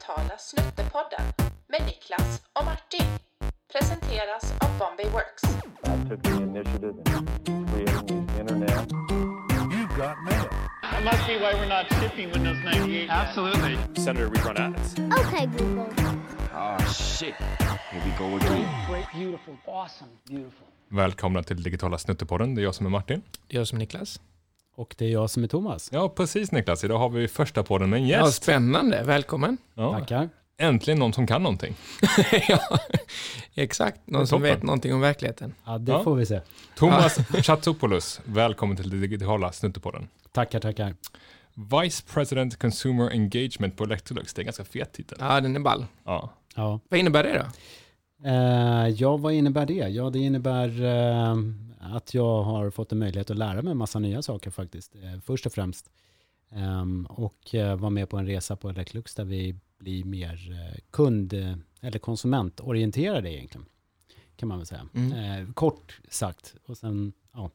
digitala Snuttepodden med Niklas och Martin. Presenteras av Bombay Works. I took the initiative in creating the internet. You got mail. That must be why we're not shipping Windows 98. yet. Absolutely. Senator, we run ads. Okay, Google. Oh, shit. Here we go again. Great, beautiful, awesome, beautiful. Välkomna till Digitala Snuttepodden. Det är jag som är Martin. Det är jag som är Niklas. Och det är jag som är Thomas. Ja, precis Niklas. Idag har vi första podden med en Ja, gäst. spännande. Välkommen. Ja, Tackar. äntligen någon som kan någonting. ja, exakt. Någon som vet någonting om verkligheten. Ja, det Ja. får vi se. Thomas Chatsopoulos, välkommen till Digitala Snuttepodden. Tackar, tackar. Vice President Consumer Engagement på Electrolux. Det är en ganska fet titel. Ja, den är ball. Ja. Ja. Vad innebär det då? Eh, ja, vad innebär det? Ja, det innebär eh, att jag har fått en möjlighet att lära mig en massa nya saker faktiskt. Eh, först och främst. Ehm, och eh, vara med på en resa på Electrolux där vi blir mer eh, kund eller konsumentorienterade egentligen. Kan man väl säga. Mm. Kort sagt. Och sen, ja.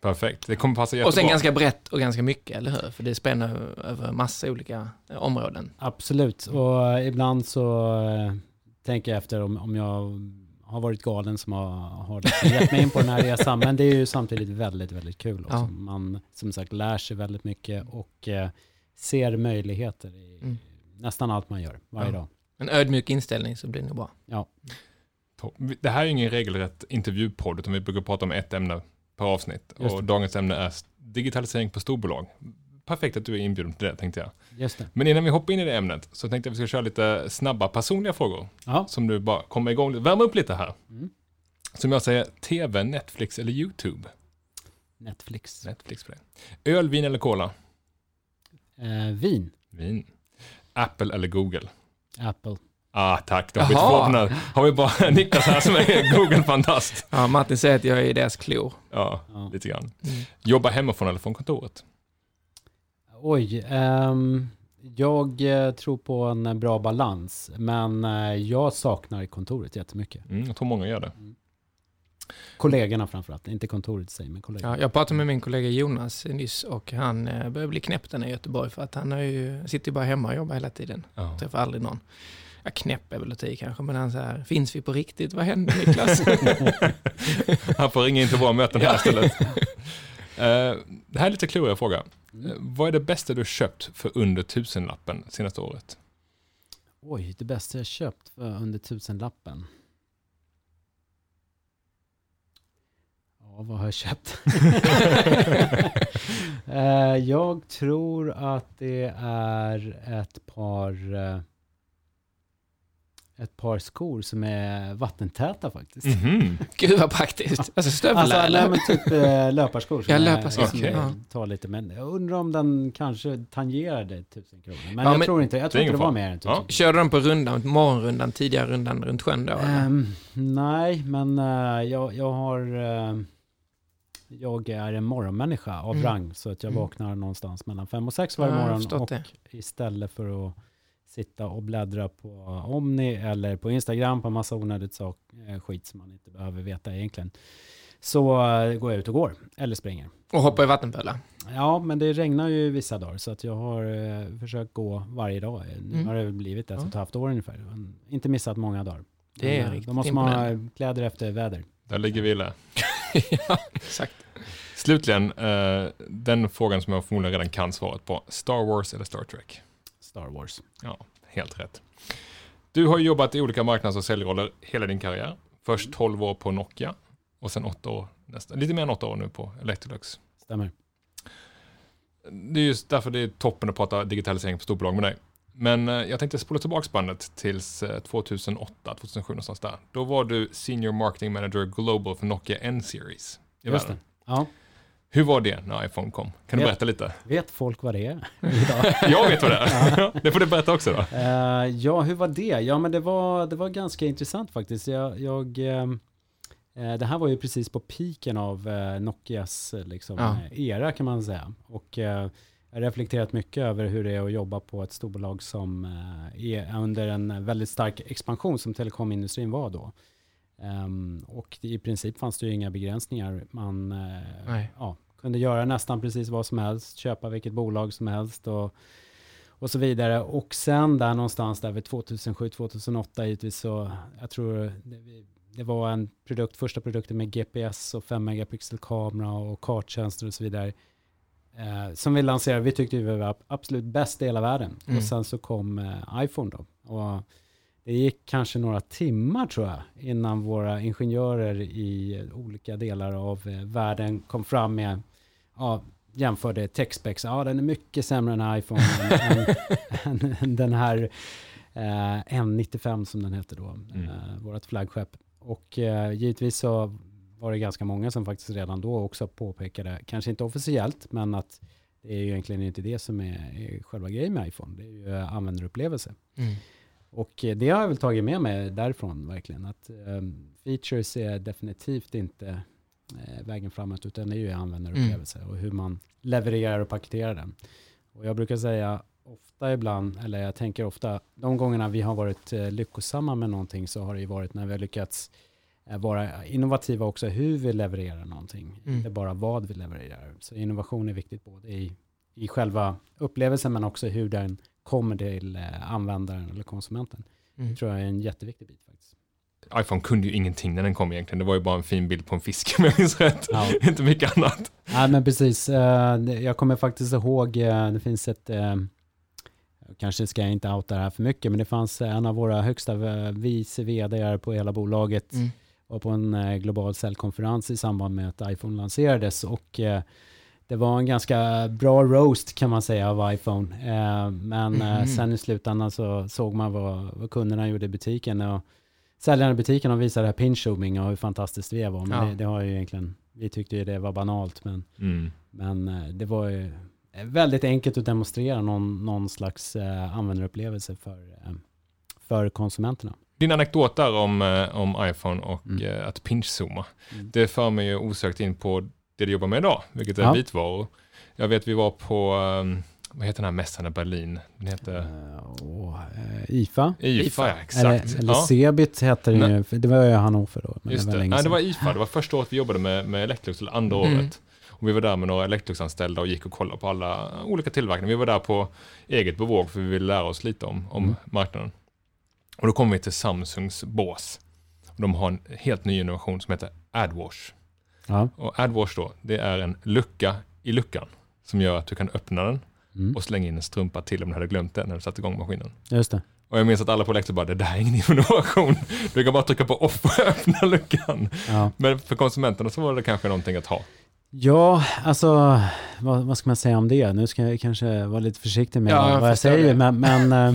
Perfekt. Det kommer passa jättebra. Och sen ganska brett och ganska mycket, eller hur? För det spänner över massa olika områden. Absolut, och ibland så tänker jag efter om, om jag har varit galen som har, har liksom gett mig in på den här resan. Men det är ju samtidigt väldigt, väldigt kul också. Ja. Man som sagt lär sig väldigt mycket och eh, ser möjligheter i Mm. nästan allt man gör varje Ja. dag. En ödmjuk inställning så blir det nog bra. Ja, Det här är ingen regelrätt intervjupodd, utan vi brukar prata om ett ämne per avsnitt. Och dagens ämne är digitalisering på storbolag. Perfekt att du är inbjuden till det, tänkte jag. Just det. Men innan vi hoppar in i det ämnet så tänkte jag att vi ska köra lite snabba personliga frågor. Ja, Som du bara kommer igång, värma upp lite här. Mm. Som jag säger, TV, Netflix eller YouTube? Netflix. Netflix på det. Öl, vin eller cola? Eh, vin. Vin. Apple eller Google? Apple. Ah, tack. Då har vi Jaha. här. Har vi bara Niklas här som är Google-fantast. Ja, Martin säger att jag är i deras klor. Ja, Ja. lite grann. Mm. Jobba hemifrån eller från kontoret? Oj, ehm, jag eh, tror på en bra balans. Men eh, jag saknar kontoret jättemycket. Mm, jag tror många gör det. Kollegorna framförallt, inte kontoret i sig, men kollegorna. Ja, jag pratade med min kollega Jonas nyss och han eh, börjar bli knäpp nere i Göteborg för att han är ju, sitter ju bara hemma och jobbar hela tiden. Ja. Träffar aldrig någon. Ja, knäpp är väl att kanske, men han säger, finns vi på riktigt? Vad händer Niklas? Han får ringa in till våra möten här Ja. istället. Det här är lite kluriga fråga. Mm. Eh, vad är det bästa du köpt för under tusenlappen senaste året? Oj, det bästa jag köpt för under tusenlappen. Ja, vad har jag köpt? Eh, jag tror att det är ett par, eh, ett par skor som är vattentäta faktiskt. Mhm. Gud vad praktiskt. Alltså stövlar Alltså, eller? men typ eh, löparskor. som Ja, är- löparskor. som Okej. tar lite, men jag undrar om den kanske tangerade tusen kronor. Men Ja, jag men- tror inte, jag tror inte det var mer än tusen Ja. Körde de på rundan, morgonrundan, tidigare rundan runt sjön då? Ehm, nej, men eh, jag, jag har... eh, jag är en morgonmänniska av Mm. rang, så att jag Mm. vaknar någonstans mellan fem och sex varje Ja, morgon. Och det. istället för att sitta och bläddra på Omni eller på Instagram på en massa onödigt sak, eh, skit som man inte behöver veta egentligen, så eh, går jag ut och går, eller springer. Och hoppa i vattenpölar? Ja, men det regnar ju vissa dagar, så att jag har eh, försökt gå varje dag. Nu Mm. har det blivit ett och ett halvt år ungefär. Inte missat många dagar. Det är Men, eh, riktigt Då måste man ha kläder efter väder. Där ligger vi illa. ja, exakt. Slutligen, eh, den frågan som jag förmodligen redan kan svaret på. Star Wars eller Star Trek? Star Wars. Ja, helt rätt. Du har jobbat i olika marknads och säljroller hela din karriär. Först 12 år på Nokia och sen 8 år, nästan, lite mer än 8 år nu på Electrolux. Stämmer. Det är just därför det är toppen att prata digitalisering på storbolag med dig. Men eh, jag tänkte spola tillbaka bandet tills eh, 2008, 2007 någonstans där. Då var du Senior Marketing Manager Global för Nokia N-Series Just det. Ja. Hur var det när iPhone kom? Kan du Ja. berätta lite? Vet folk vad det är idag? Jag vet vad det är. det får du berätta också då. Eh, ja, hur var det? Ja, men det var, det var ganska intressant faktiskt. Jag, jag, eh, det här var ju precis på piken av eh, Nokias liksom, Ja. era kan man säga. Och jag har reflekterat mycket över hur det är att jobba på ett storbolag som är under en väldigt stark expansion som telekomindustrin var då. Ehm, och i princip fanns det ju inga begränsningar. Man Nej. ja, kunde göra nästan precis vad som helst, köpa vilket bolag som helst och, och så vidare. Och sen där någonstans där vid 2007-2008 givetvis så, jag tror det, det var en produkt, första produkten med GPS och 5 megapixel kamera och karttjänster och så vidare. Eh, som vi lanserade, vi tyckte vi var absolut bäst i hela världen. Mm. Och sen så kom eh, iPhone då. Och det gick kanske några timmar tror jag innan våra ingenjörer i olika delar av eh, världen kom fram med, ja, jämförde techspecs. Ja, den är mycket sämre än iPhone än, än, än den här eh, M95 som den heter då, Mm. eh, vårt flaggskepp. Och eh, givetvis så var det ganska många som faktiskt redan då också påpekade, kanske inte officiellt, men att det är ju egentligen inte det som är, är själva grejen med iPhone, det är ju eh, användarupplevelse. Mm. Och eh, det har jag väl tagit med mig därifrån verkligen. Att ehm, features är definitivt inte vägen framåt utan det är ju användarupplevelse och hur man levererar och paketerar den. Och jag brukar säga ofta ibland, eller jag tänker ofta, de gångerna vi har varit eh, lyckosamma med någonting så har det ju varit när vi har lyckats eh, vara innovativa också hur vi levererar någonting, Mm. inte bara vad vi levererar. Så innovation är viktigt både i, i själva upplevelsen men också hur den kommer till eh, användaren eller konsumenten. Mm. Det tror jag är en jätteviktig bit faktiskt. iPhone kunde ju ingenting när den kom egentligen. Det var ju bara en fin bild på en fisk om jag minns rätt. Ja. Inte mycket annat. Nej men precis, Eh, jag kommer faktiskt ihåg, eh, det finns ett, eh, kanske ska jag inte outa det här för mycket, men det fanns en av våra högsta vice vd på hela bolaget Mm. var på en global säljkonferens i samband med att iPhone lanserades och det var en ganska bra roast kan man säga av iPhone. Men Mhm. sen i slutändan så såg man vad, vad kunderna gjorde i butiken och säljaren i butiken och visade det här pinzooming och hur fantastiskt det var. Men Ja. det, det har ju egentligen, vi tyckte ju det var banalt men, Mm. men eh, det var ju eh, väldigt enkelt att demonstrera någon, någon slags eh, användarupplevelse för, eh, för konsumenterna. Din anekdot där om, om iPhone och Mm. eh, att pinch-zooma, Mm. det för mig ju osökt in på det du jobbar med idag, vilket är Ja. vitvaror. Jag vet vi var på, um, vad heter den här mässan i Berlin? Den heter Eh, och, eh, IFA. IFA, ja, Eller, exakt. eller ja, Cebit hette det ju, det var ju Hannover då. Men just det var det. länge Nej, det var IFA, det var första året vi jobbade med, med Electrolux, eller andra Mm. året. Och vi var där med några Electrolux-anställda och gick och kollade på alla olika tillverkningar. Vi var där på eget bevåg för vi ville lära oss lite om, om Mm. marknaden. Och då kom vi till Samsungs bås. Och de har en helt ny innovation som heter AdWash. Ja. Och AdWash då, det är en lucka i luckan som gör att du kan öppna den Mm. och slänga in en strumpa till om du hade glömt det när du satte igång maskinen. Just det. Och jag minns att alla på Electrolux bara, det där är ingen innovation. Du kan bara trycka på off och öppna luckan. Ja. Men för konsumenterna så var det kanske någonting att ha. Ja, alltså vad, vad ska man säga om det? Nu ska jag kanske vara lite försiktig med Ja, vad jag säger, det. men, men eh,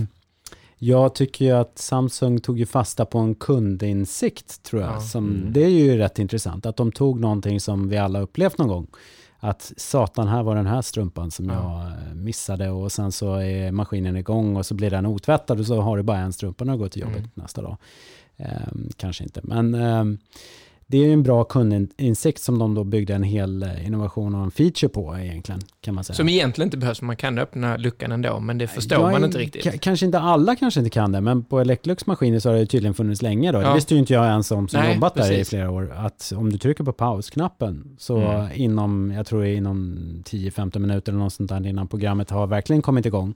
jag tycker ju att Samsung tog ju fasta på en kundinsikt tror jag. Ja. Som, Mm. Det är ju rätt intressant, att de tog någonting som vi alla upplevt någon gång. Att satan, här var den här strumpan som Ja. jag eh, missade och sen så är maskinen igång och så blir den otvättad och så har du bara en strumpa när du går till jobbet Mm. nästa dag. Ehm, kanske inte, men ehm, det är ju en bra kundinsikt som de då byggde en hel eh, innovation och en feature på egentligen, kan man säga. Som egentligen inte behövs, man kan öppna luckan ändå, men det förstår Jag man inte riktigt. ka- Kanske inte alla kanske inte kan det, men på Electrolux maskiner så har det tydligen funnits länge då. Det Ja. visste ju inte jag ens om som Nej, jobbat där i precis. flera år. Att om du trycker på pausknappen så Mm. inom, jag tror det inom 10-15 minuter eller något sånt där innan programmet har verkligen kommit igång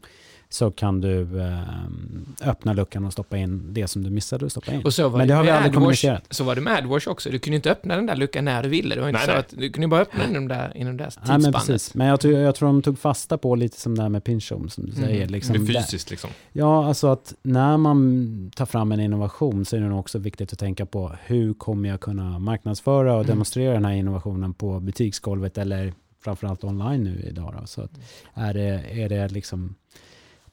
så kan du eh, öppna luckan och stoppa in det som du missade att stoppa in. Och så var Men det har vi med aldrig AdWash- kommunicerat. Så var det med AdWash också. Du kunde inte öppna den där luckan när du ville. Det var inte Nej, så nej. att du kunde bara öppna den inom det där, inom det där Nej, men tidsspannet. precis. Men jag tror, jag tror de tog fasta på lite som det här med pinchom som du Mm. säger. Det Liksom är där- fysiskt liksom. Ja, alltså att när man tar fram en innovation så är det nog också viktigt att tänka på hur kommer jag kunna marknadsföra och Mm. demonstrera den här innovationen på butiksgolvet eller framförallt online nu idag. Då. Så att är, det, är det liksom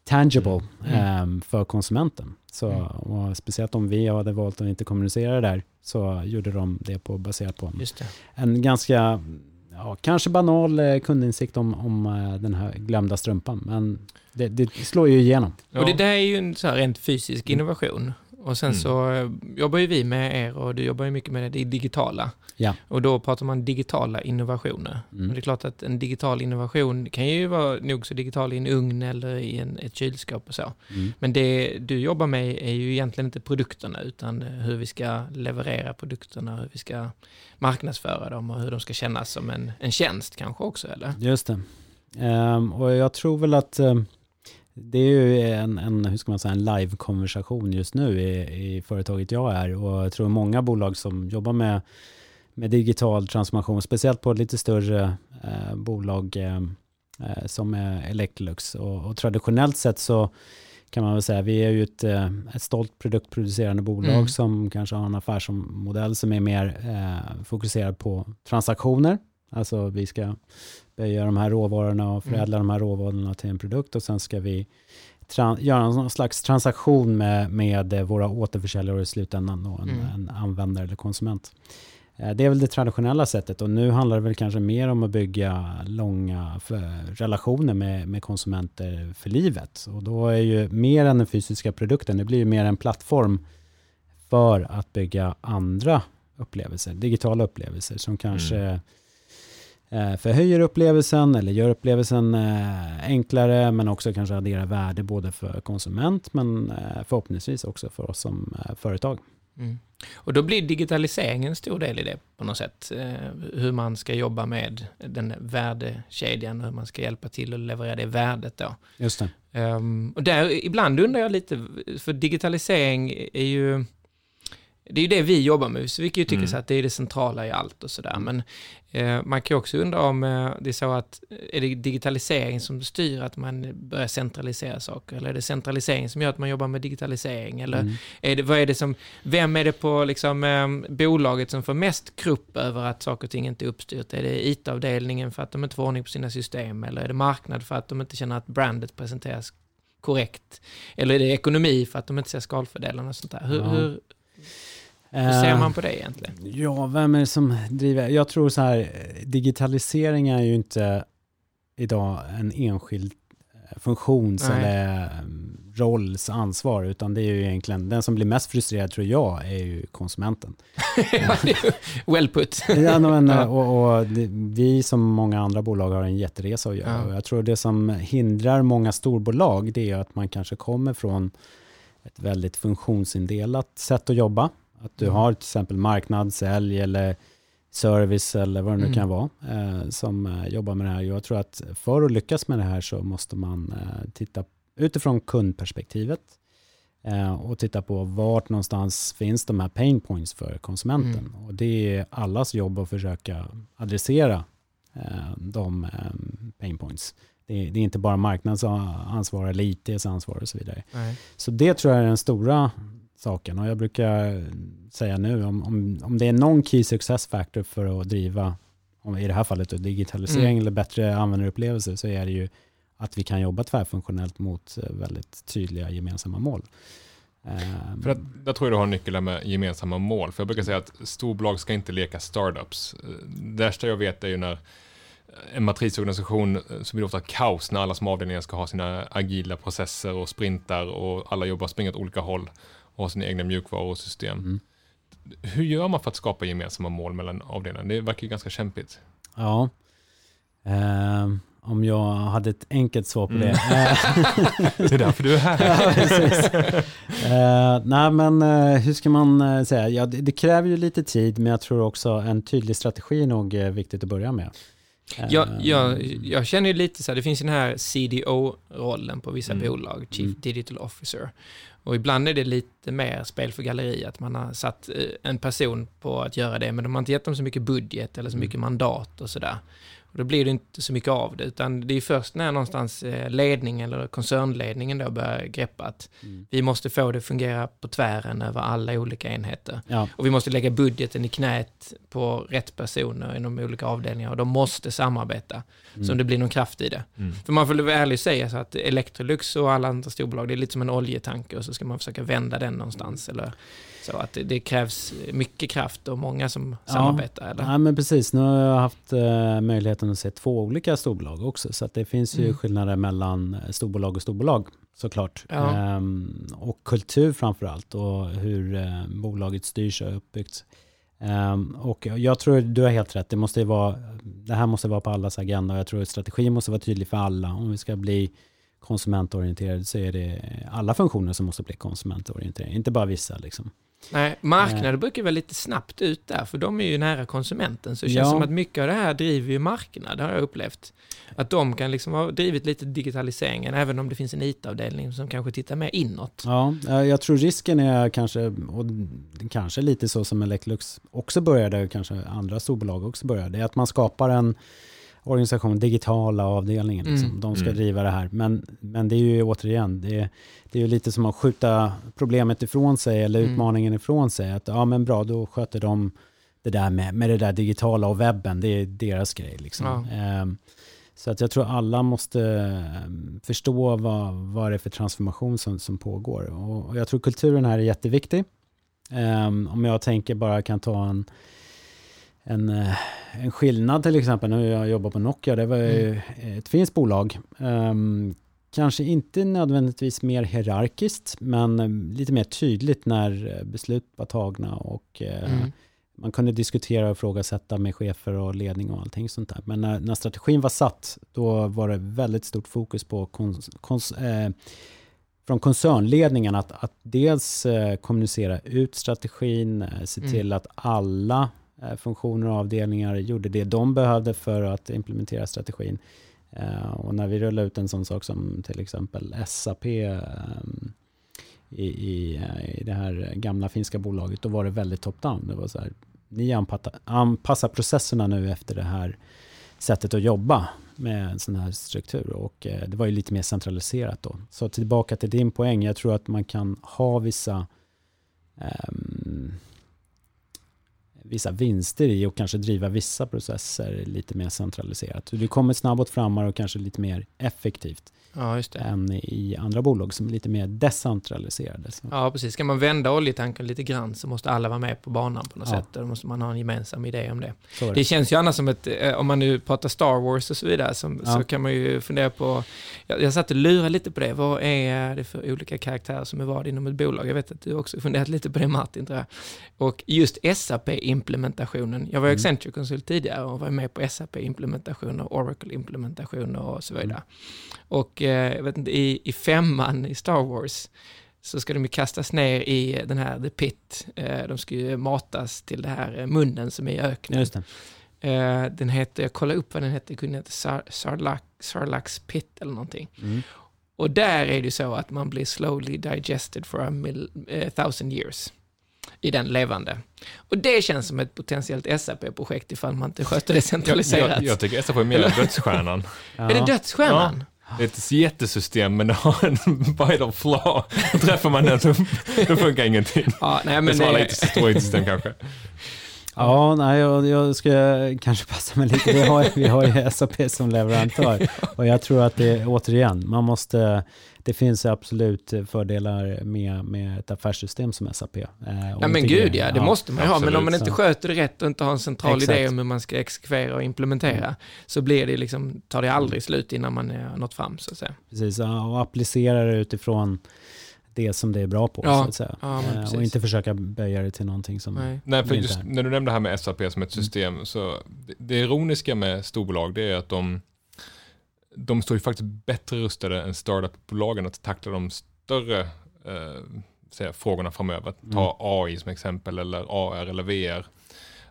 tangible Mm. ehm, för konsumenten. Så, Mm. och speciellt om vi hade valt att inte kommunicera det där så gjorde de det på, baserat på en, Just det. en ganska, ja, kanske banal eh, kundinsikt om, om eh, den här glömda strumpan. Men det, det slår ju igenom. Ja. Och det där är ju en så här rent fysisk innovation. Och sen Mm. så eh, jobbar ju vi med er och du jobbar ju mycket med det digitala. Ja. Och då pratar man digitala innovationer. Mm. Och det är klart att en digital innovation kan ju vara nog så digital i en ugn eller i en, ett kylskåp och så. Mm. Men det du jobbar med är ju egentligen inte produkterna utan hur vi ska leverera produkterna, hur vi ska marknadsföra dem och hur de ska kännas som en, en tjänst kanske också eller? Just det. Ehm, och jag tror väl att ehm, det är ju en, en, hur ska man säga, en live-konversation just nu i, i företaget jag är och jag tror många bolag som jobbar med, med digital transformation, speciellt på lite större eh, bolag eh, eh som är Electrolux och, och traditionellt sett så kan man väl säga. Vi är ju ett, eh, ett stolt produktproducerande bolag mm. som kanske har en affärsmodell som är mer eh, fokuserad på transaktioner. Alltså vi ska böja de här råvarorna och förädla mm. de här råvarorna till en produkt och sen ska vi göra någon slags transaktion med, med våra återförsäljare i slutändan och en, mm. en användare eller konsument. Eh, det är väl det traditionella sättet och nu handlar det väl kanske mer om att bygga långa relationer med, med konsumenter för livet. Och då är ju mer än den fysiska produkten, det blir ju mer en plattform för att bygga andra upplevelser, digitala upplevelser som kanske mm. Eh, förhöjer upplevelsen eller gör upplevelsen eh, enklare men också kanske adderar värde både för konsument men förhoppningsvis också för oss som företag. Mm. Och då blir digitalisering en stor del i det på något sätt. Eh, hur man ska jobba med den värdekedjan och hur man ska hjälpa till att leverera det värdet då. Just det. Um, och där, ibland undrar jag lite, för digitalisering är ju det är ju det vi jobbar med, så vi kan ju tycka mm. så att det är det centrala i allt och sådär. Men eh, man kan ju också undra om eh, det är så att, eh, är det digitalisering som styr att man börjar centralisera saker? Eller är det centralisering som gör att man jobbar med digitalisering? Eller mm. är det, vad är det som, vem är det på liksom, eh, bolaget som får mest krupp över att saker och ting inte är uppstyrt? Är det IT-avdelningen för att de inte får ordning på sina system? Eller är det marknad för att de inte känner att brandet presenteras korrekt? Eller är det ekonomi för att de inte ser skalfördelarna och sånt där? Hur, ja. hur hur ser man på det egentligen? Ja, vem är det som driver? Jag tror så här, digitalisering är ju inte idag en enskild eh, funktions Nej. eller mm, rolls ansvar, utan det är ju egentligen, den som blir mest frustrerad tror jag är ju konsumenten. well put. ja, men, och, och vi som många andra bolag har en jätteresa att göra. Ja. Jag tror det som hindrar många storbolag, det är att man kanske kommer från ett väldigt funktionsindelat sätt att jobba. Att du har till exempel marknad, sälj eller service eller vad det nu mm. kan vara eh, som eh, jobbar med det här. Jag tror att för att lyckas med det här så måste man eh, titta utifrån kundperspektivet eh, och titta på vart någonstans finns de här pain points för konsumenten. Mm. Och det är allas jobb att försöka adressera eh, de eh, pain points. Det är, det är, inte bara marknadsansvar eller ITs ansvar och så vidare. Nej. Så det tror jag är den stora saken. Och jag brukar säga nu, om, om, om det är någon key success factor för att driva, om i det här fallet digitalisering mm. eller bättre användarupplevelser, så är det ju att vi kan jobba tvärfunktionellt mot eh, väldigt tydliga gemensamma mål. Ehm. För att, där tror jag du har nyckeln med gemensamma mål. För jag brukar säga att storbolag ska inte leka startups. Eh, det värsta jag vet är ju när en matrisorganisation eh, så blir det ofta kaos när alla små avdelningar ska ha sina agila processer och sprintar och alla jobbar springer åt olika håll och har sina egna mjukvarusystem. Mm. Hur gör man för att skapa gemensamma mål mellan avdelningarna? Det verkar ju ganska kämpigt. Ja. Uh, om jag hade ett enkelt svar på mm. det. det är därför du är här. ja, uh, nej, men uh, hur ska man säga? Ja, det, det, kräver ju lite tid, men jag tror också en tydlig strategi är nog viktigt att börja med. Jag, jag, jag känner ju lite så här, det finns den här CDO-rollen på vissa mm. bolag, Chief mm. Digital Officer. Och ibland är det lite mer spel för galleri, att man har satt eh, en person på att göra det, men de har inte gett dem så mycket budget eller så mm. mycket mandat och sådär. Och då blir det inte så mycket av det, utan det är först när någonstans eh, ledning eller koncernledningen då börjar greppa att mm. vi måste få det att fungera på tvären över alla olika enheter. Ja. Och vi måste lägga budgeten i knät på rätt personer inom olika avdelningar och de måste samarbeta. Mm. Så det blir någon kraft i det. Mm. För man får väl ärligt säga så att Electrolux och alla andra storbolag, det är lite som en oljetanker och så ska man försöka vända den någonstans. Eller så att det, det, krävs mycket kraft och många som ja. samarbetar. Eller? Ja, men precis. Nu har jag haft uh, möjligheten att se två olika storbolag också. Så att det finns ju mm. skillnader mellan eh, storbolag och storbolag såklart. Ja. Um, och kultur framför allt och hur uh, bolaget styrs och uppbyggts. Um, och jag tror du har helt rätt. Det, måste vara, det här måste vara på allas agenda. Jag tror att strategin måste vara tydlig för alla om vi ska bli konsumentorienterad så är det alla funktioner som måste bli konsumentorienterade, inte bara vissa. Liksom. Nej, marknader brukar vara lite snabbt ut där, för de är ju nära konsumenten. Så det känns Ja. som att mycket av det här driver ju marknad, har jag upplevt. Att de kan liksom ha drivit lite digitaliseringen, även om det finns en IT-avdelning som kanske tittar mer inåt. Ja, eh, jag tror risken är kanske, och kanske lite så som Electrolux också började, kanske andra storbolag också började, är att man skapar en organisation, digitala avdelningen. Liksom. Mm. De ska Mm. driva det här. Men, men det är ju återigen, det är, det är ju lite som att skjuta problemet ifrån sig eller Mm. utmaningen ifrån sig. Att ja men bra, då sköter de det där med, med det där digitala och webben, det är deras grej. Liksom. Ja. Ehm, så att jag tror alla måste ehm, förstå vad, vad det är för transformation som, som pågår. Och, och jag tror kulturen här är jätteviktig. Ehm, om jag tänker bara kan ta en, en, eh, en skillnad till exempel, nu jag jobbar på Nokia, det var ju ett fint bolag. Ehm, kanske inte nödvändigtvis mer hierarkiskt, men eh, lite mer tydligt när eh, beslut var tagna och Mm. man kunde diskutera och ifrågasätta med chefer och ledning och allting sånt där. Men när, när strategin var satt, då var det väldigt stort fokus på kons, kons, eh, från koncernledningen att, att dels eh, kommunicera ut strategin, eh, se Mm. till att alla Eh, funktioner och avdelningar gjorde det de behövde för att implementera strategin. Eh, och när vi rullade ut en sån sak som till exempel SAP ehm, i, i, eh, i det här gamla finska bolaget, då var det väldigt top-down. Det var så här, ni anpassar, anpassar processerna nu efter det här sättet att jobba med en sån här struktur. Och det var ju lite mer centraliserat då. Så tillbaka till din poäng, jag tror att man kan ha vissa ehm, vissa vinster i och kanske driva vissa processer lite mer centraliserat. Så du kommer snabbare framåt och kanske lite mer effektivt Ja, just det. än i andra bolag som är lite mer decentraliserade. Så. Ja, precis. Ska man vända oljetanken lite grann så måste alla vara med på banan på något Ja. sätt. Då måste man ha en gemensam idé om det. Är Det känns ju annars som ett, eh, om man nu pratar Star Wars och så vidare, som, Ja. så kan man ju fundera på, jag, jag satt och lurade lite på det, vad är det för olika karaktärer som är vad inom ett bolag? Jag vet att du också funderat lite på det Martin, tror jag. Och just SAP-implementationen, jag var ju Mm. Accenture-konsult tidigare och var med på SAP-implementationer, Oracle-implementationer och så vidare. Och eh, jag vet inte, i, i femman i Star Wars, så ska de ju kastas ner i den här The Pit. Eh, De ska ju matas till det här eh, munnen som är i öknen. Just det. Den heter, jag kollade upp vad den hette, den kunde heta Sar, Pit eller någonting. Mm. Och där är det ju så att man blir slowly digested for a mil, eh, thousand years i den levande. Och det känns som ett potentiellt SAP-projekt ifall man inte sköter det Jag, centraliserat. jag, jag tycker SAP är mer dödsstjärnan. Är det dödsstjärnan? Det är ett jättesystem, men det har en vital flaw. Träffar man den så då funkar ingenting. Ja, nej, Men det svarar det, inte storhetssystem kanske. Ja, nej, jag, jag ska kanske passa mig lite. Vi har, vi har ju SAP som leverantör. Och jag tror att det, återigen, man måste, det finns absolut fördelar med, med ett affärssystem som SAP. Eh, Ja men gud ja, det måste man ju ha. Men om man inte sköter det rätt och inte har en central Exakt. idé om hur man ska exekvera och implementera, så blir det liksom, tar det aldrig slut innan man har nått fram så att säga. Precis, ja, och applicera det utifrån det som det är bra på, Ja, så att säga. ja, Eh, och inte försöka böja det till någonting som... Nej. Nej, för just är. när du nämnde det här med SAP som ett system, så det, det ironiska med storbolag, det är att de, de står ju faktiskt bättre rustade än startupbolagen att tackla de större eh, säga, frågorna framöver. Ta AI som exempel, eller AR eller VR.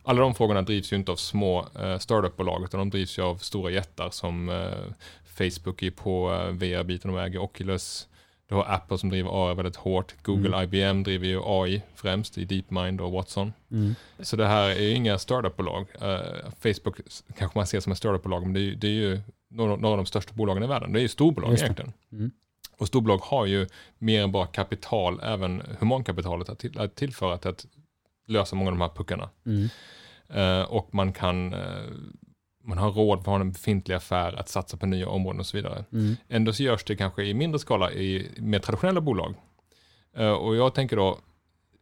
Alla de frågorna drivs ju inte av små eh, startupbolag, utan de drivs ju av stora jättar som eh, Facebook är på eh, VR-biten och äger Oculus. Du har Apple som driver AR väldigt hårt. Google, IBM driver ju AI främst i DeepMind och Watson. Mm. Så det här är ju inga startupbolag. Uh, Facebook kanske man ser som ett startupbolag, men det är, det är ju några, några av de största bolagen i världen. Det är ju storbolag Just egentligen. Mm. Och storbolag har ju mer än bara kapital, även humankapitalet att, till, att tillföra till att lösa många av de här puckarna. Mm. Eh, och man kan eh, man har råd för att ha en befintlig affär att satsa på nya områden och så vidare. Mm. Ändå så görs det kanske i mindre skala i mer traditionella bolag. Eh, och jag tänker då,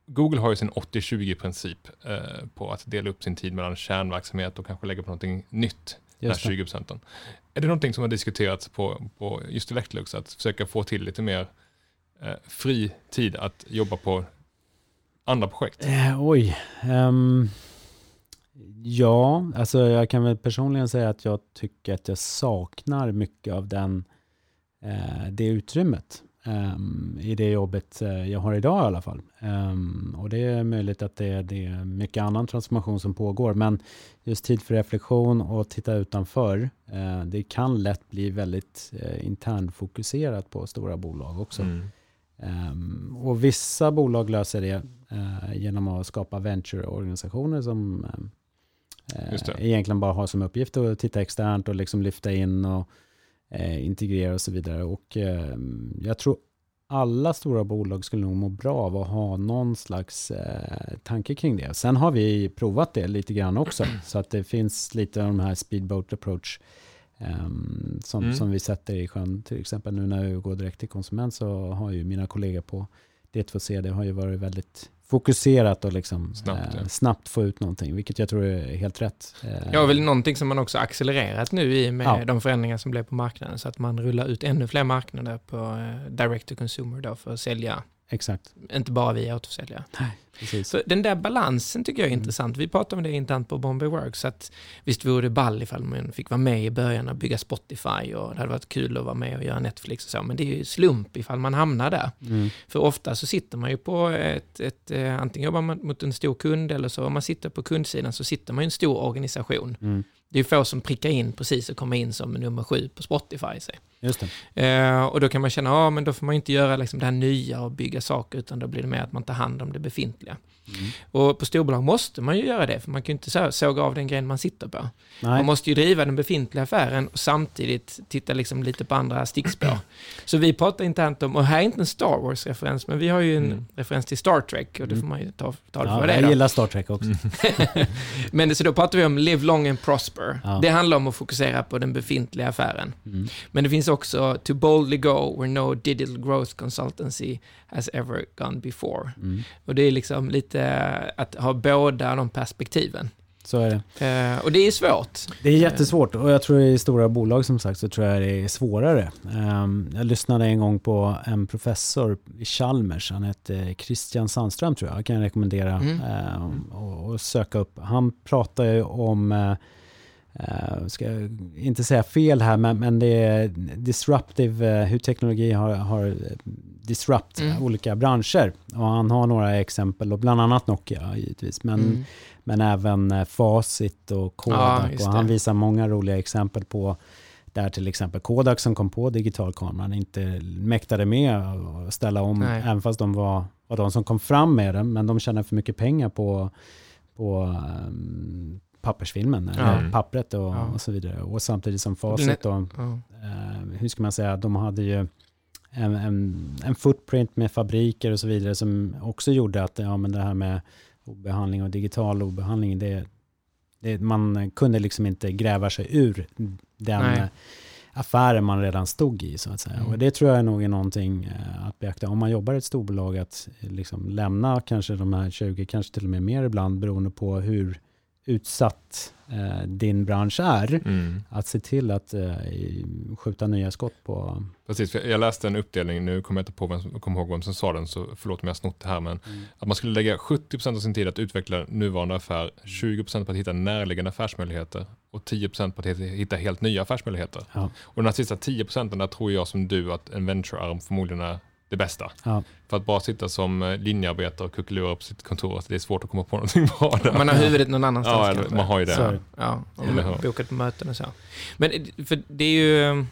Google har ju sin 80-20 princip eh, på att dela upp sin tid mellan kärnverksamhet och kanske lägga på någonting nytt, de här Just det. 20 procenten. Är det någonting som har diskuterats på, på just Electrolux, att försöka få till lite mer eh, fri tid att jobba på andra projekt? Oj. ehm, ja, alltså jag kan väl personligen säga att jag tycker att jag saknar mycket av den eh, det utrymmet ehm, i det jobbet eh, jag har idag i alla fall. Ehm, och det är möjligt att det, det är mycket annan transformation som pågår, men just tid för reflektion och titta utanför, eh, det kan lätt bli väldigt eh, internfokuserat på stora bolag också. Mm. Ehm, och vissa bolag löser det eh, genom att skapa venture-organisationer som det. Egentligen bara har som uppgift att titta externt och liksom lyfta in och eh, integrera och så vidare. Och eh, jag tror alla stora bolag skulle nog må bra av att ha någon slags eh, tanke kring det. Sen har vi provat det lite grann också, så att det finns lite av de här speedboat approach ehm, som, Mm. som vi sätter i sjön. Till exempel nu när vi går direkt till konsument så har ju mina kollegor på D2C, det har ju varit väldigt fokuserat och liksom Snabbt, eh, ja. snabbt få ut någonting, vilket jag tror är helt rätt. Eh, Ja, väl någonting som man också accelererat nu i med Ja. de förändringar som blev på marknaden. Så att man rullar ut ännu fler marknader på eh, direct to consumer då för att sälja, Exakt, inte bara via återförsäljare. precis. Så den där balansen tycker jag är Mm. intressant. Vi pratade om det internt på Bombay Works. Att visst vore det ball ifall man fick vara med i början och bygga Spotify och det hade varit kul att vara med och göra Netflix och så. Men det är ju slump ifall man hamnar där. Mm. För ofta så sitter man ju på ett, ett eh, antingen jobbar man mot en stor kund eller så om man sitter på kundsidan så sitter man i en stor organisation. Mm. Det är få som prickar in precis och kommer in som nummer sju på Spotify. Säg. Eh, och då kan man känna, ja men då får man inte göra liksom det här nya och bygga saker utan då blir det mer att man tar hand om det befintliga. Mm. Och på storbolag måste man ju göra det för man kan ju inte så såga av den grejen man sitter på. Nej. Man måste ju driva den befintliga affären och samtidigt titta liksom lite på andra stickspår. Så vi pratar internt om, och här är inte en Star Wars-referens, men vi har ju en Mm. referens till Star Trek och det Mm. får man ju ta, ta det för Ja, vad det jag då. gillar Star Trek också. Men så då pratar vi om live long and prosper. Ja. Det handlar om att fokusera på den befintliga affären. Mm. Men det finns också to boldly go where no digital growth consultancy has ever gone before. Mm. Och det är liksom lite att ha båda de perspektiven. Så är det. Eh, och det är svårt. Det är jättesvårt och jag tror i stora bolag som sagt så tror jag det är svårare. Ehm, jag lyssnade en gång på en professor i Chalmers, han hette Christian Sandström tror jag, jag kan rekommendera Mm. ehm, och, och söka upp. Han pratar ju om, eh, eh, ska inte säga fel här, men, men det är disruptive, eh, hur teknologi har, har disrupt Mm. olika branscher. Och han har några exempel, och bland annat Nokia givetvis, men Mm. men även eh, Facit och Kodak. Ja, och han visar många roliga exempel på där till exempel Kodak som kom på digitalkameran inte mäktade med att ställa om, Nej. även fast de var, var de som kom fram med den, men de tjänade för mycket pengar på, på um, pappersfilmen, eller Ja. pappret och, Ja. och så vidare. Och samtidigt som Facit, då, Ja. eh, hur ska man säga, de hade ju en, en, en footprint med fabriker och så vidare som också gjorde att ja, men det här med obehandling och digital obehandling, det, det, man kunde liksom inte gräva sig ur den Nej. affären man redan stod i så att säga. Mm. Och det tror jag är nog är någonting eh, att beakta. Om man jobbar i ett storbolag att eh, liksom lämna kanske de här 20, kanske till och med mer ibland beroende på hur utsatt eh, din bransch är. Mm. Att se till att eh, skjuta nya skott på... Precis, jag läste en uppdelning, nu kommer jag inte på vem, kommer ihåg vem som sa den, så förlåt om jag har snott det här, men att man skulle lägga 70% av sin tid att utveckla nuvarande affär, 20% på att hitta närliggande affärsmöjligheter och 10% på att hitta helt nya affärsmöjligheter. Ja. Och de här sista 10% där tror jag som du att en venture-arm förmodligen är det bästa. Ja. För att bara sitta som eh, linjearbetare och kuckelura på sitt kontor, att det är svårt att komma på någonting bra där. Man har huvudet någon annanstans Ja, eller, man har ju det. Så. Ja, och bokat på möten och så. Men eh, för det är ju, eh,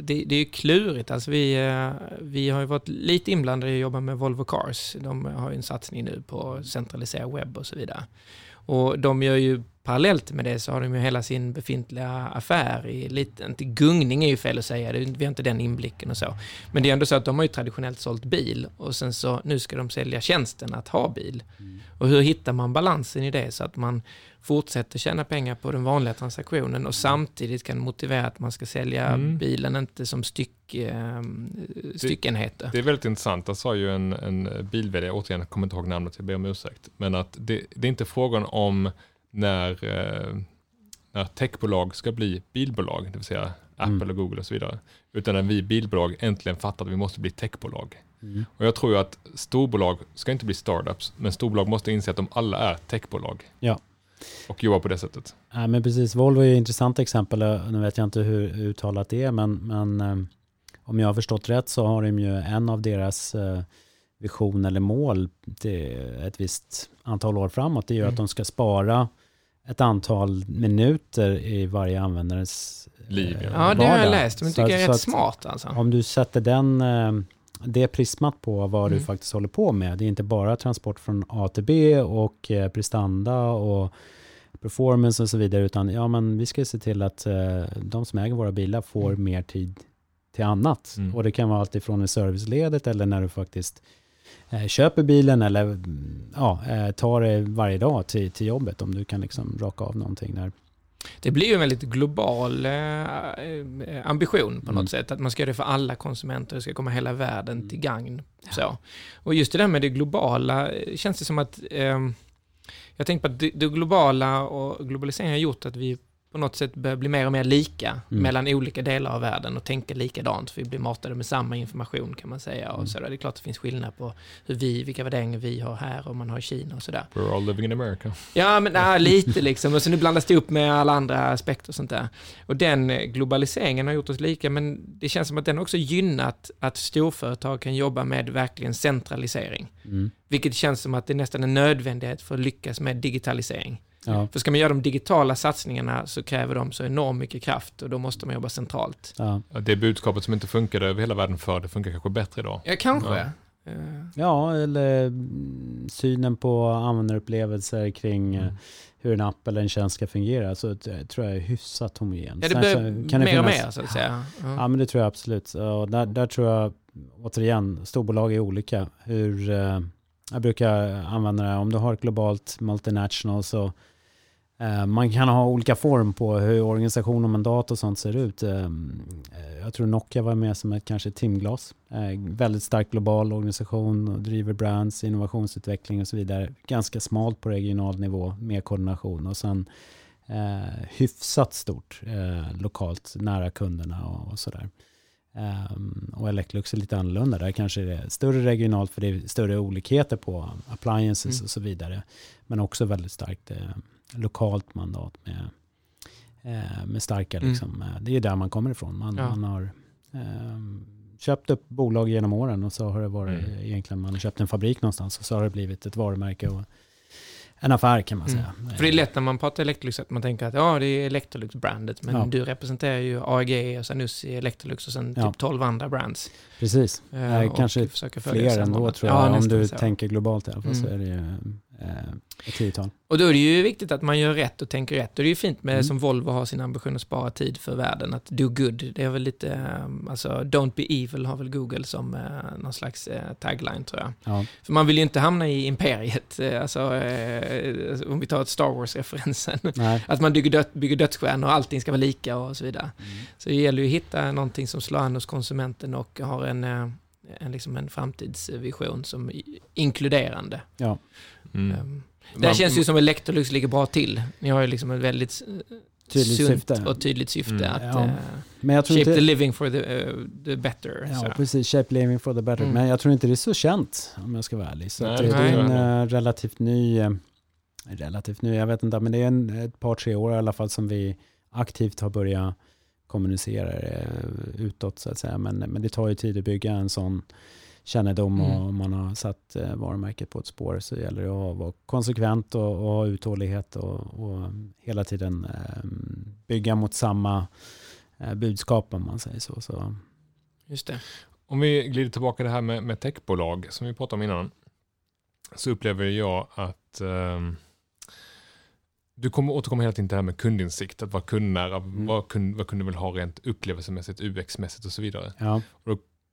det, det är ju klurigt. Alltså vi, vi har ju varit lite inblandade i att jobba med Volvo Cars. De har ju en satsning nu på centraliserad webb och så vidare. Och de gör ju parallellt med det så har de ju hela sin befintliga affär i lite, inte gungning är ju fel att säga, det, vi har inte den inblicken och så. Men det är ändå så att de har ju traditionellt sålt bil och sen så nu ska de sälja tjänsten att ha bil. Och hur hittar man balansen i det så att man fortsätter tjäna pengar på den vanliga transaktionen och samtidigt kan motivera att man ska sälja Mm. bilen inte som styck, eh, styckenheter. Det är väldigt intressant. Jag sa ju en, en bil återigen, jag kommer inte ihåg namnet, jag ber om ursäkt. Men att det, det är inte frågan om när, eh, när techbolag ska bli bilbolag, det vill säga Apple Mm. och Google och så vidare. Utan när vi bilbolag äntligen fattar att vi måste bli techbolag. Mm. Och jag tror ju att storbolag ska inte bli startups, men storbolag måste inse att de alla är techbolag. Ja. Och jobba på det sättet. Ja, men precis, Volvo är ett intressant exempel. Nu vet jag inte hur uttalat det är, men, men eh, om jag har förstått rätt så har de ju en av deras eh, vision eller mål till ett visst antal år framåt. Det är ju Mm. att de ska spara ett antal minuter i varje användares eh, Liv, ja. Ja, det har jag vardag. läst. Men Så tycker att- jag är rätt smart alltså. Om du sätter den, eh, det prismat på vad du Mm. faktiskt håller på med. Det är inte bara transport från A till B och eh, prestanda och performance och så vidare. Utan ja, men vi ska se till att eh, de som äger våra bilar får Mm. mer tid till annat. Mm. Och det kan vara allt ifrån i serviceledet eller när du faktiskt eh, köper bilen eller mm, ja, eh, tar det varje dag till, till jobbet. Om du kan liksom raka av någonting där. Det blir ju en väldigt global eh, eh, ambition på något Mm. sätt. Att man ska göra det för alla konsumenter, det ska komma hela världen till gagn. Så. Och just det där med det globala, eh, känns det som att... ehm, jag tänker på att det, det globala och globaliseringen har gjort att vi på något sätt börjar bli mer och mer lika Mm. mellan olika delar av världen och tänka likadant. För vi blir matade med samma information kan man säga. Och Mm. så där. Det är klart det finns skillnad på hur vi, vilka värderingar vi har här och man har i Kina och sådär. We're all living in America. Ja, men nej, lite liksom. Och så nu blandas det upp med alla andra aspekter och sånt där. Och den globaliseringen har gjort oss lika, men det känns som att den också gynnat att storföretag kan jobba med verkligen centralisering. Mm. Vilket känns som att det är nästan en nödvändighet för att lyckas med digitalisering. Ja, För ska man göra de digitala satsningarna så kräver de så enormt mycket kraft och då måste man jobba centralt. ja. Det budskapet som inte funkade över hela världen förr, det funkar kanske bättre idag. Ja, kanske. Ja. Eh, Ja, eller mm, synen på användarupplevelser kring eh, Mm. hur en app eller en tjänst ska fungera. Så det tror jag är hyfsat homogen. Ja, det blir kan det mer och finnas- mer så att säga. Ja. Ja, men det tror jag absolut. Och där, där tror jag, återigen, storbolag är olika. Hur, eh, jag brukar använda det, här, om du har ett globalt multinational så eh, man kan ha olika form på hur organisation och mandat och sånt ser ut. Eh, eh, jag tror Nokia var med som ett kanske timglas. Eh, väldigt stark global organisation och driver brands, innovationsutveckling och så vidare. Ganska smalt på regional nivå med koordination och sen eh, hyfsat stort eh, lokalt nära kunderna och, och sådär. Um, och Electrolux är lite annorlunda. Där kanske det är större regionalt för det är större olikheter på appliances Mm. och så vidare. Men också väldigt starkt eh, lokalt mandat med, eh, med starka, Mm. liksom, eh, det är där man kommer ifrån. Man, Ja. man har ehm, köpt upp bolag genom åren och så har det varit Mm. egentligen, man har köpt en fabrik någonstans och så har det blivit ett varumärke och en affär kan man Mm. säga. För det är lätt när man pratar Electrolux att man tänker att ja, det är Electrolux-brandet, men Ja. du representerar ju AEG och Zanussi, Electrolux och sen Ja. typ 12 andra brands. Precis. Eh, Eh, och kanske Fler ändå tror jag. Ja, Om du så. tänker globalt i alla fall så Mm. är det ju eh, ett tiotal. Och då är det ju viktigt att man gör rätt och tänker rätt. Och det är ju fint med, Mm. som Volvo har sin ambition att spara tid för världen, att do good. Det är väl lite, eh, alltså don't be evil har väl Google som eh, någon slags eh, tagline tror jag. Ja. För man vill ju inte hamna i imperiet, eh, alltså eh, om vi tar ett Star Wars-referensen. Att man bygger, död, bygger dödsstjärnor och allting ska vara lika och så vidare. Så det gäller ju att hitta någonting som slår an hos konsumenten och har en, eh, en, liksom en framtidsvision som är inkluderande. Ja. Mm. Um, det här känns ju som Electrolux ligger bra till. Ni har ju liksom ett väldigt eh, Tydligt sunt syfte. och tydligt syfte Mm. att Ja. eh, Men jag tror shape inte... the living for the, eh, the better. Ja, så. precis. Shape living for the better. Mm. Men jag tror inte det är så känt om jag ska vara ärlig. Så Nej, det det är en eh, relativt ny, relativt ny, jag vet inte, men det är en, ett par, tre år i alla fall som vi aktivt har börjat kommunicera utåt så att säga. Men, men det tar ju tid att bygga en sån kännedom Mm. och om man har satt eh, varumärket på ett spår så gäller det att vara konsekvent och, och ha uthållighet och, och hela tiden eh, bygga mot samma eh, budskap om man säger så. så Just det. Om vi glider tillbaka det här med, med techbolag som vi pratade om innan. Så upplever jag att ehm, du kommer återkomma hela tiden till det här med kundinsikt. Att vara kundnära, Mm. vad, kund, vad kunden vill ha rent upplevelsemässigt, UX-mässigt och så vidare. ja.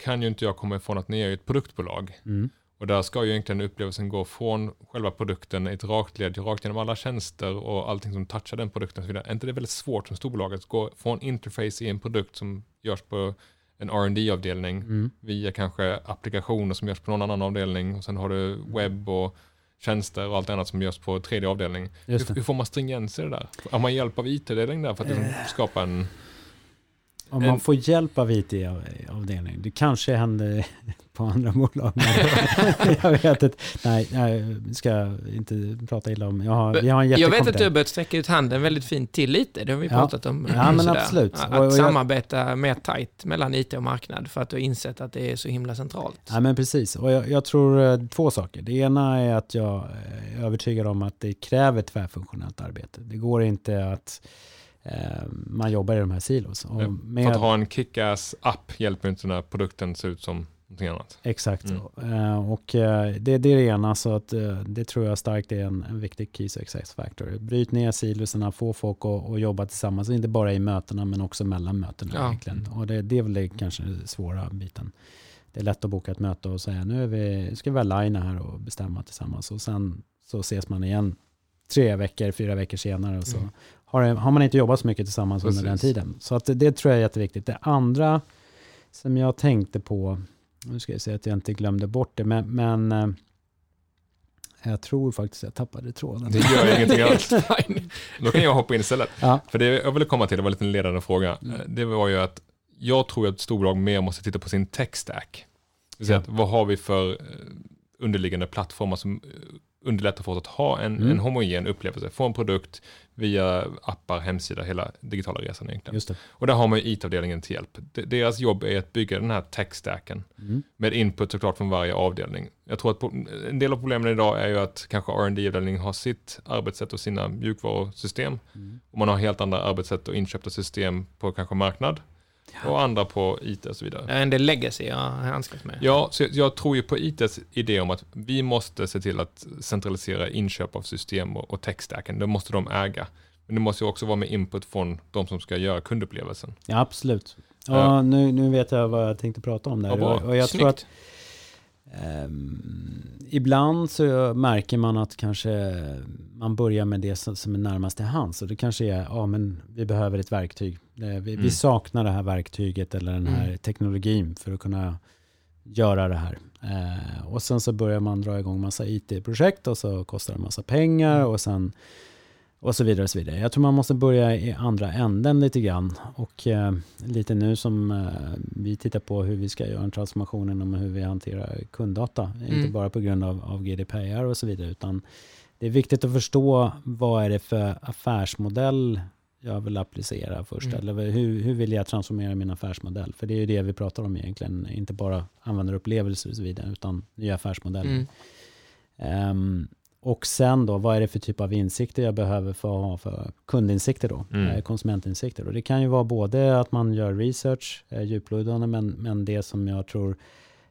Kan ju inte jag komma ifrån att ni är ju ett produktbolag. Mm. Och där ska ju egentligen upplevelsen gå från själva produkten i ett rakt led, rakt genom alla tjänster och allting som touchar den produkten så vidare. Är inte det väldigt svårt som storbolag att gå från interface i en produkt som görs på en rd avdelning Mm. via kanske applikationer som görs på någon annan avdelning och sen har du webb och tjänster och allt annat som görs på tredje avdelning. Hur, hur får man stringens i det där? Har man hjälp av IT-delen där för att liksom skapa en... Om man får hjälp av IT-avdelningen, det kanske händer på andra bolag. Jag vet inte, nej, jag ska inte prata illa om, jag har, vi har en Jag vet att du har jättekompetens. börjat sträcka ut handen väldigt fint till lite, det har vi Ja. pratat om. Ja, men sådär. absolut. Att Och- och jag- samarbeta mer tajt mellan IT och marknad för att du har insett att det är så himla centralt. Ja, men precis. Och jag, jag tror eh, två saker. Det ena är att jag är övertygad om att det kräver tvärfunktionellt arbete. Det går inte att eh, man jobbar i de här silos. Och med, För att ha en kick-ass app hjälper inte den här produkten se ut som någonting annat. Exakt Mm. Eh, och eh, det, det är det ena, så att eh, det tror jag starkt är en, en viktig key success factor. Bryt ner siloserna, få folk att, att jobba tillsammans, inte bara i mötena men också mellan mötena Ja. egentligen. Och det, det är väl det, kanske den svåra biten. Det är lätt att boka ett möte och säga nu är vi, ska vi aligna här och bestämma tillsammans och sen så ses man igen tre veckor, fyra veckor senare och så Mm. Har, har man inte jobbat så mycket tillsammans under den Precis. tiden. Så att det, tror jag är jätteviktigt. Det andra som jag tänkte på, nu ska jag säga att jag inte glömde bort det, men, men eh, jag tror faktiskt jag tappade tråden. Det gör ingenting alls. Då kan jag hoppa in istället. Ja. För det jag ville komma till, det var lite en ledande fråga. Mm. Eh, Det var ju att jag tror att storbolag mer måste titta på sin tech stack. Säga att vad har vi för eh, underliggande plattformar som underlättar för oss att ha en, Mm. en homogen upplevelse. Få en produkt via appar, hemsida, hela digitala resan egentligen. Och där har man ju IT-avdelningen till hjälp. De- Deras jobb är att bygga den här tech-stacken Mm. med input såklart från varje avdelning. Jag tror att en del av problemen idag är ju att kanske rd avdelningen har sitt arbetssätt och sina mjukvarusystem. Mm. Och man har helt andra arbetssätt och inköpta system på kanske marknad. Och andra på IT och så vidare. En del legacy jag har handskats med. Ja, så jag, jag tror ju på ITs idé om att vi måste se till att centralisera inköp av system och, och techstacken. Det måste de äga. Men det måste ju också vara med input från de som ska göra kundupplevelsen. Ja, absolut. Ja. Nu, nu vet jag vad jag tänkte prata om där. Ja, och, jag tror att Ehm, ibland så märker man att kanske man börjar med det som, som är närmast till hands. Och det kanske är, ja men vi behöver ett verktyg. Vi, vi Mm. saknar det här verktyget eller den här Mm. teknologin för att kunna göra det här. Eh, och sen så börjar man dra igång massa IT-projekt och så kostar det massa pengar och sen och så vidare och så vidare. Jag tror man måste börja i andra änden lite grann. Och eh, lite nu som eh, vi tittar på hur vi ska göra en transformation inom hur vi hanterar kunddata. Inte Mm. bara på grund av, av GDPR och så vidare. Utan det är viktigt att förstå vad är det för affärsmodell jag vill applicera först. Mm. Eller hur, hur vill jag transformera min affärsmodell? För det är ju det vi pratar om egentligen. Inte bara användarupplevelser och så vidare. Utan nya affärsmodeller. Mm. Ehm, och sen då, vad är det för typ av insikter jag behöver för att ha för kundinsikter då? Mm. Eh, konsumentinsikter. Och det kan ju vara både att man gör research, eh, djuplodande, men, men det som jag tror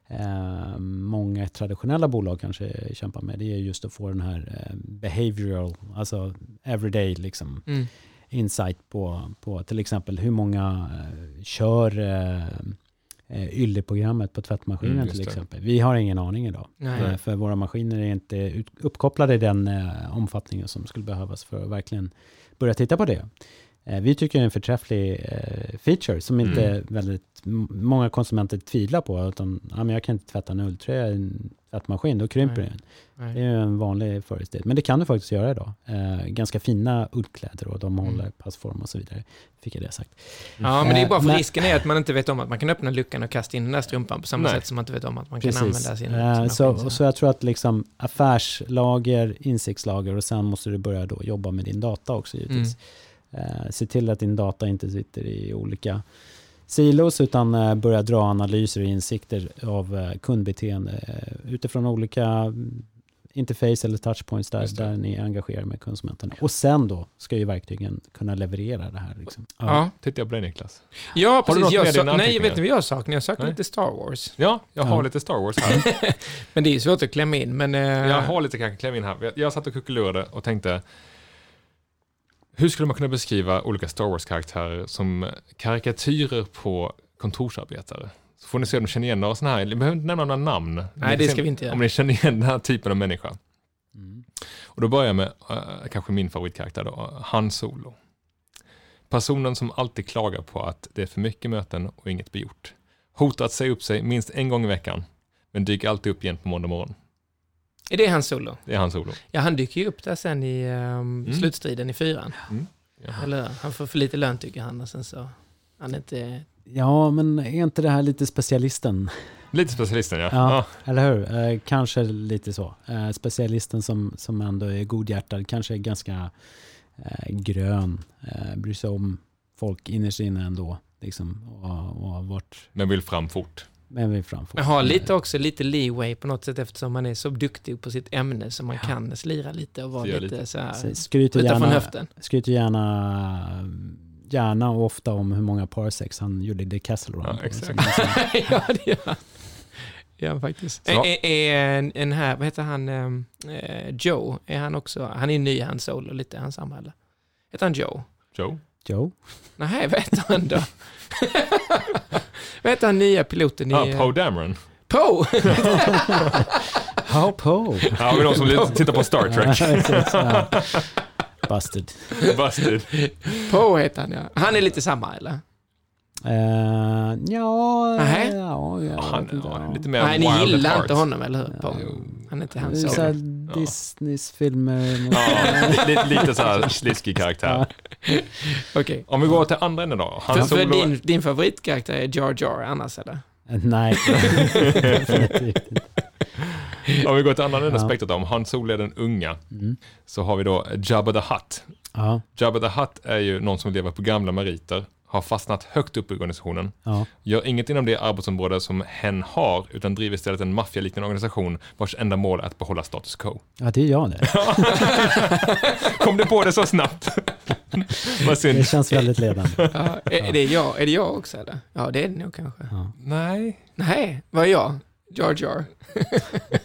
eh, många traditionella bolag kanske kämpar med, det är just att få den här eh, behavioral, alltså everyday liksom, Mm. insight på, på till exempel hur många kör eh, ylleprogrammet på tvättmaskinen Mm, till exempel. Vi har ingen aning idag. Eh, För våra maskiner är inte ut, uppkopplade i den eh, omfattningen som skulle behövas för att verkligen börja titta på det. Eh, vi tycker det är en förträfflig eh, feature som inte Mm. väldigt många konsumenter tvivlar på. Utan, ja, men jag kan inte tvätta en ulltröja i en tvättmaskin, då krymper Nej. den. Nej. Det är ju en vanlig föreställning. Men det kan du faktiskt göra idag. Eh, ganska fina ullkläder och de håller passform och så vidare. Fick jag det sagt. Ja, men det är bara för Men- risken är att man inte vet om att man kan öppna luckan och kasta in den där strumpan på samma Nej. sätt som man inte vet om att man kan Precis. använda sin, Eh, så, maskin. så jag tror att liksom affärslager, insiktslager och sen måste du börja då jobba med din data också givetvis. Mm. Eh, se till att din data inte sitter i olika silos utan eh, börja dra analyser och insikter av eh, kundbeteende eh, utifrån olika mm, interface eller touchpoints där, där ni är engagerade med konsumenterna. Och sen då ska ju verktygen kunna leverera det här. Liksom. Ja, Tittar jag på dig Niklas? ja Har precis. Jag sa- nej, jag vet inte vad jag saknar. Jag saknar Nej. lite Star Wars. Ja, jag har Ja. lite Star Wars här. Men det är ju svårt att klämma in. Men, eh, Jag har lite kanske kläm in här. Jag, jag satt och kuckelurade och tänkte hur skulle man kunna beskriva olika Star Wars-karaktärer som karikatyrer på kontorsarbetare? Så får ni se om ni känner igen några sådana här. Ni behöver inte nämna några namn. Nej, det ska vi inte göra. Om ni känner igen den här typen av människa. Mm. Och då börjar jag med eh, kanske min favoritkaraktär då, Han Solo. Personen som alltid klagar på att det är för mycket möten och inget blir gjort. Hotar att säga upp sig minst en gång i veckan, men dyker alltid upp igen på måndag morgon. Är det hans solo? Det är Han Solo. Ja, han dyker ju upp där sen i um, slutstriden i fyran. Mm. Eller han får för lite lön tycker han och sen så han är inte Ja, men är inte det här lite specialisten? Lite specialisten ja. Ja, ja. eller hur? Eh, kanske lite så. Eh, specialisten som, som ändå är godhjärtad, kanske är ganska eh, grön, eh, bryr sig om folk innerst inne ändå. Liksom, och, och har varit Men vill fram fort. Med mig framför. Men har lite också lite leeway på något sätt eftersom man är så duktig på sitt ämne så man kan slira lite och vara lite, lite. så här, Så Skryter gärna, höften. skryter gärna, gärna och ofta om hur många parsecs han gjorde i The Castle Run. Ja, exakt. Ja, det gör han. Ja, faktiskt. Så- Är, är en, en här, vad heter han, ehm, eh, Joe, är han också, han är ny han Solo lite, han samma eller? Heter han Joe? Joe? Joe? Nej, vad heter han då? vad heter han nya piloten i... Ja, eh, Poe Dameron. Poe! How Poe? Ja, vi någon som tittar på Star Trek. Busted. Busted. Poe heter han ja. Han är lite samma eller? Uh, ja, Nähä? ja, jag Han inte, ja, ja. lite mer Nej, ni gillar heart. inte honom, eller hur? Jo. Han är inte Det han är Disneys filmer. Ja, li- lite så här sliskig karaktär. Okej. Om vi går till andra änden då. Han För, för din, din favoritkaraktär är Jar Jar annars eller? Nej, definitivt inte. Om vi går till andra änden Ja. aspektet om Han Solo är den unga. Mm. Så har vi då Jabba the Hutt. Ja, Jabba the Hutt är ju någon som lever på gamla meriter. Har fastnat högt upp i organisationen. ja. Gör inget inom det arbetsområde som hen har, utan driver istället en maffialiknande organisation vars enda mål är att behålla status quo. ja, det är jag det. Kom du på det så snabbt? Vad synd. Det känns väldigt ledande. Ja, är, är, det jag, är det jag också eller? Ja, det är det nog kanske. Nej. Nej, vad är jag? Jar Jar.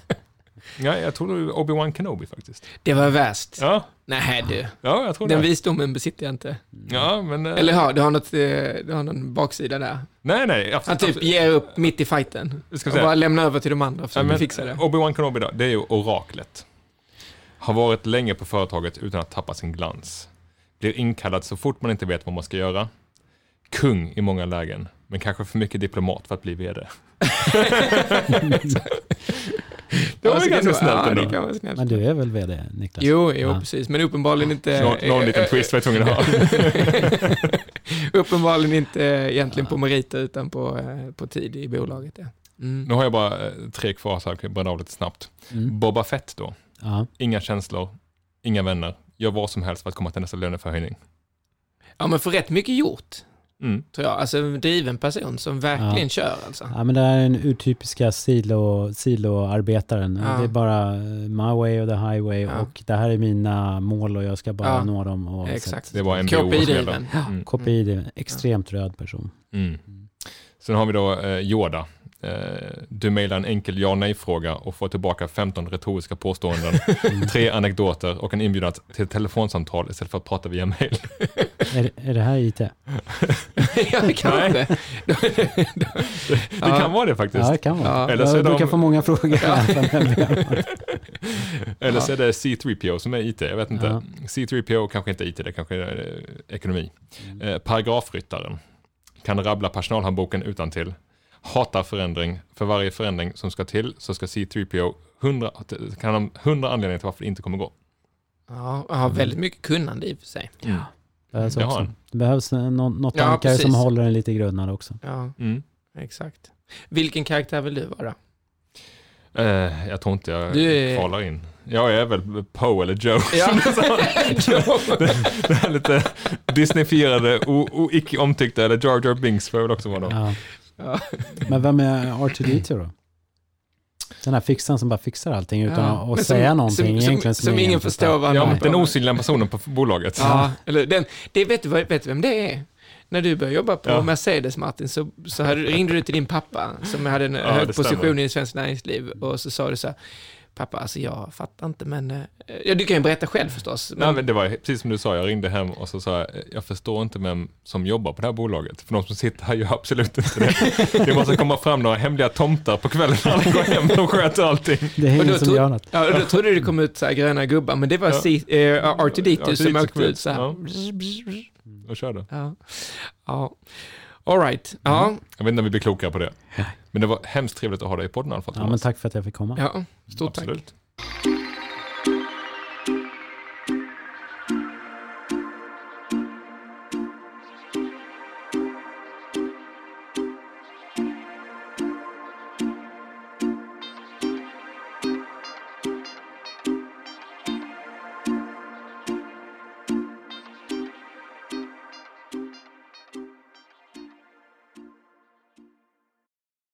Nej, jag tror är Obi-Wan Kenobi faktiskt. Det var värst. Ja, Nej du, ja jag tror den det. visdomen besitter jag inte. Ja, men... eh, Eller har du har, något, eh, du har någon baksida där. Nej, nej. Han Absolut, typ ger upp mitt i fighten. Ska Och säga. bara lämnar över till de andra för Ja, att men fixa det. Obi-Wan Kenobi då, det är ju oraklet. Har varit länge på företaget utan att tappa sin glans. Blir inkallad så fort man inte vet vad man ska göra. Kung i många lägen, men kanske för mycket diplomat för att bli VD. det var Ja, så ju kan ganska snällt ja, ändå. vara snällt. Men du är väl vd, Niklas? Jo, jo Ja. precis. Men uppenbarligen inte... Någon, någon liten eh, twist var jag tvungen att ha. uppenbarligen inte eh, egentligen på meriter utan på, eh, på tid i bolaget. Ja. Mm. Nu har jag bara tre kvar så jag kan bränna av lite snabbt. Mm. Boba Fett då. Ja. Inga känslor, inga vänner. Gör vad som helst för att komma till nästa löneförhöjning. Ja, men för rätt mycket gjort, Mm. tror jag. Alltså en driven person som verkligen kör alltså. ja, men det är den urtypiska silo, siloarbetaren. Ja. Det är bara eh, my way or the highway Ja. och det här är mina mål och jag ska bara Ja. nå dem. Och Exakt. Det var. KPI-driven. Mm. KPI, det är en extremt röd person. Mm. Sen har vi då eh, Yoda. Eh, du mejlar en enkel ja nej-fråga och får tillbaka 15 retoriska påståenden, tre anekdoter och en inbjudan till ett telefonsamtal istället för att prata via mail. Är, är det här IT? ja, kanske. Det kan vara det faktiskt. Ja, det kan vara. Ja. Eller så jag brukar de- få många frågor. Eller så är det C3PO som är IT, jag vet inte. Ja. C3PO kanske inte är IT, det kanske är eh, ekonomi. Mm. Eh, paragrafryttaren. Kan rabbla personalhandboken utan till. Hatar förändring. För varje förändring som ska till så ska C3PO 100, kan ha 100 anledningar till varför det inte kommer gå. Ja, har väldigt mycket kunnande i och för sig. Behövs Det har också. Det behövs eh, nå- något Ja, ankare som precis. håller en lite grundad också. Ja, Mm. exakt. Vilken karaktär vill du vara? Eh, jag tror inte jag Du är- kvalar in. Jag är väl Poe eller Joe. Ja. det här lite Disneyfierade, o- o- icke omtyckta, eller Jar Jar Binks får jag väl också vara då. Ja. Ja. Men vem är R2D2 då? Den här fixaren som bara fixar allting utan Ja, att att säga som, någonting som, egentligen som, som ingen förstår vad han Ja, den osynliga personen på bolaget. Ja, eller den, det vet du, vad- vet du vem det är? När du började jobba på Ja. Mercedes, Martin, så, så hade, ringde du till din pappa, som hade en Ja, hög position stämmer. i svenskt näringsliv, och så sa du så här, pappa, alltså jag fattar inte, men... eh, Ja, du kan ju berätta själv förstås. Nej, men det var precis som du sa, jag ringde hem och så sa jag, jag förstår inte vem som jobbar på det här bolaget. För de som sitter här gör absolut inte det. Det måste komma fram några hemliga tomtar på kvällen när alla går hem och sköter allting. Det är ingen då som gör något. Ja, då trodde det kom ut så här gröna gubbar, men det var Ja. C, eh, R2D2 som R2D2 åkte ut så här. ja. Och körde. Ja. ja. All right. Ja. Jag vet inte om vi blir klokare på det. Men det var hemskt trevligt att ha dig i podden i alla fall, Ja, men tack för att jag fick komma. ja. Stort tack. Absolut.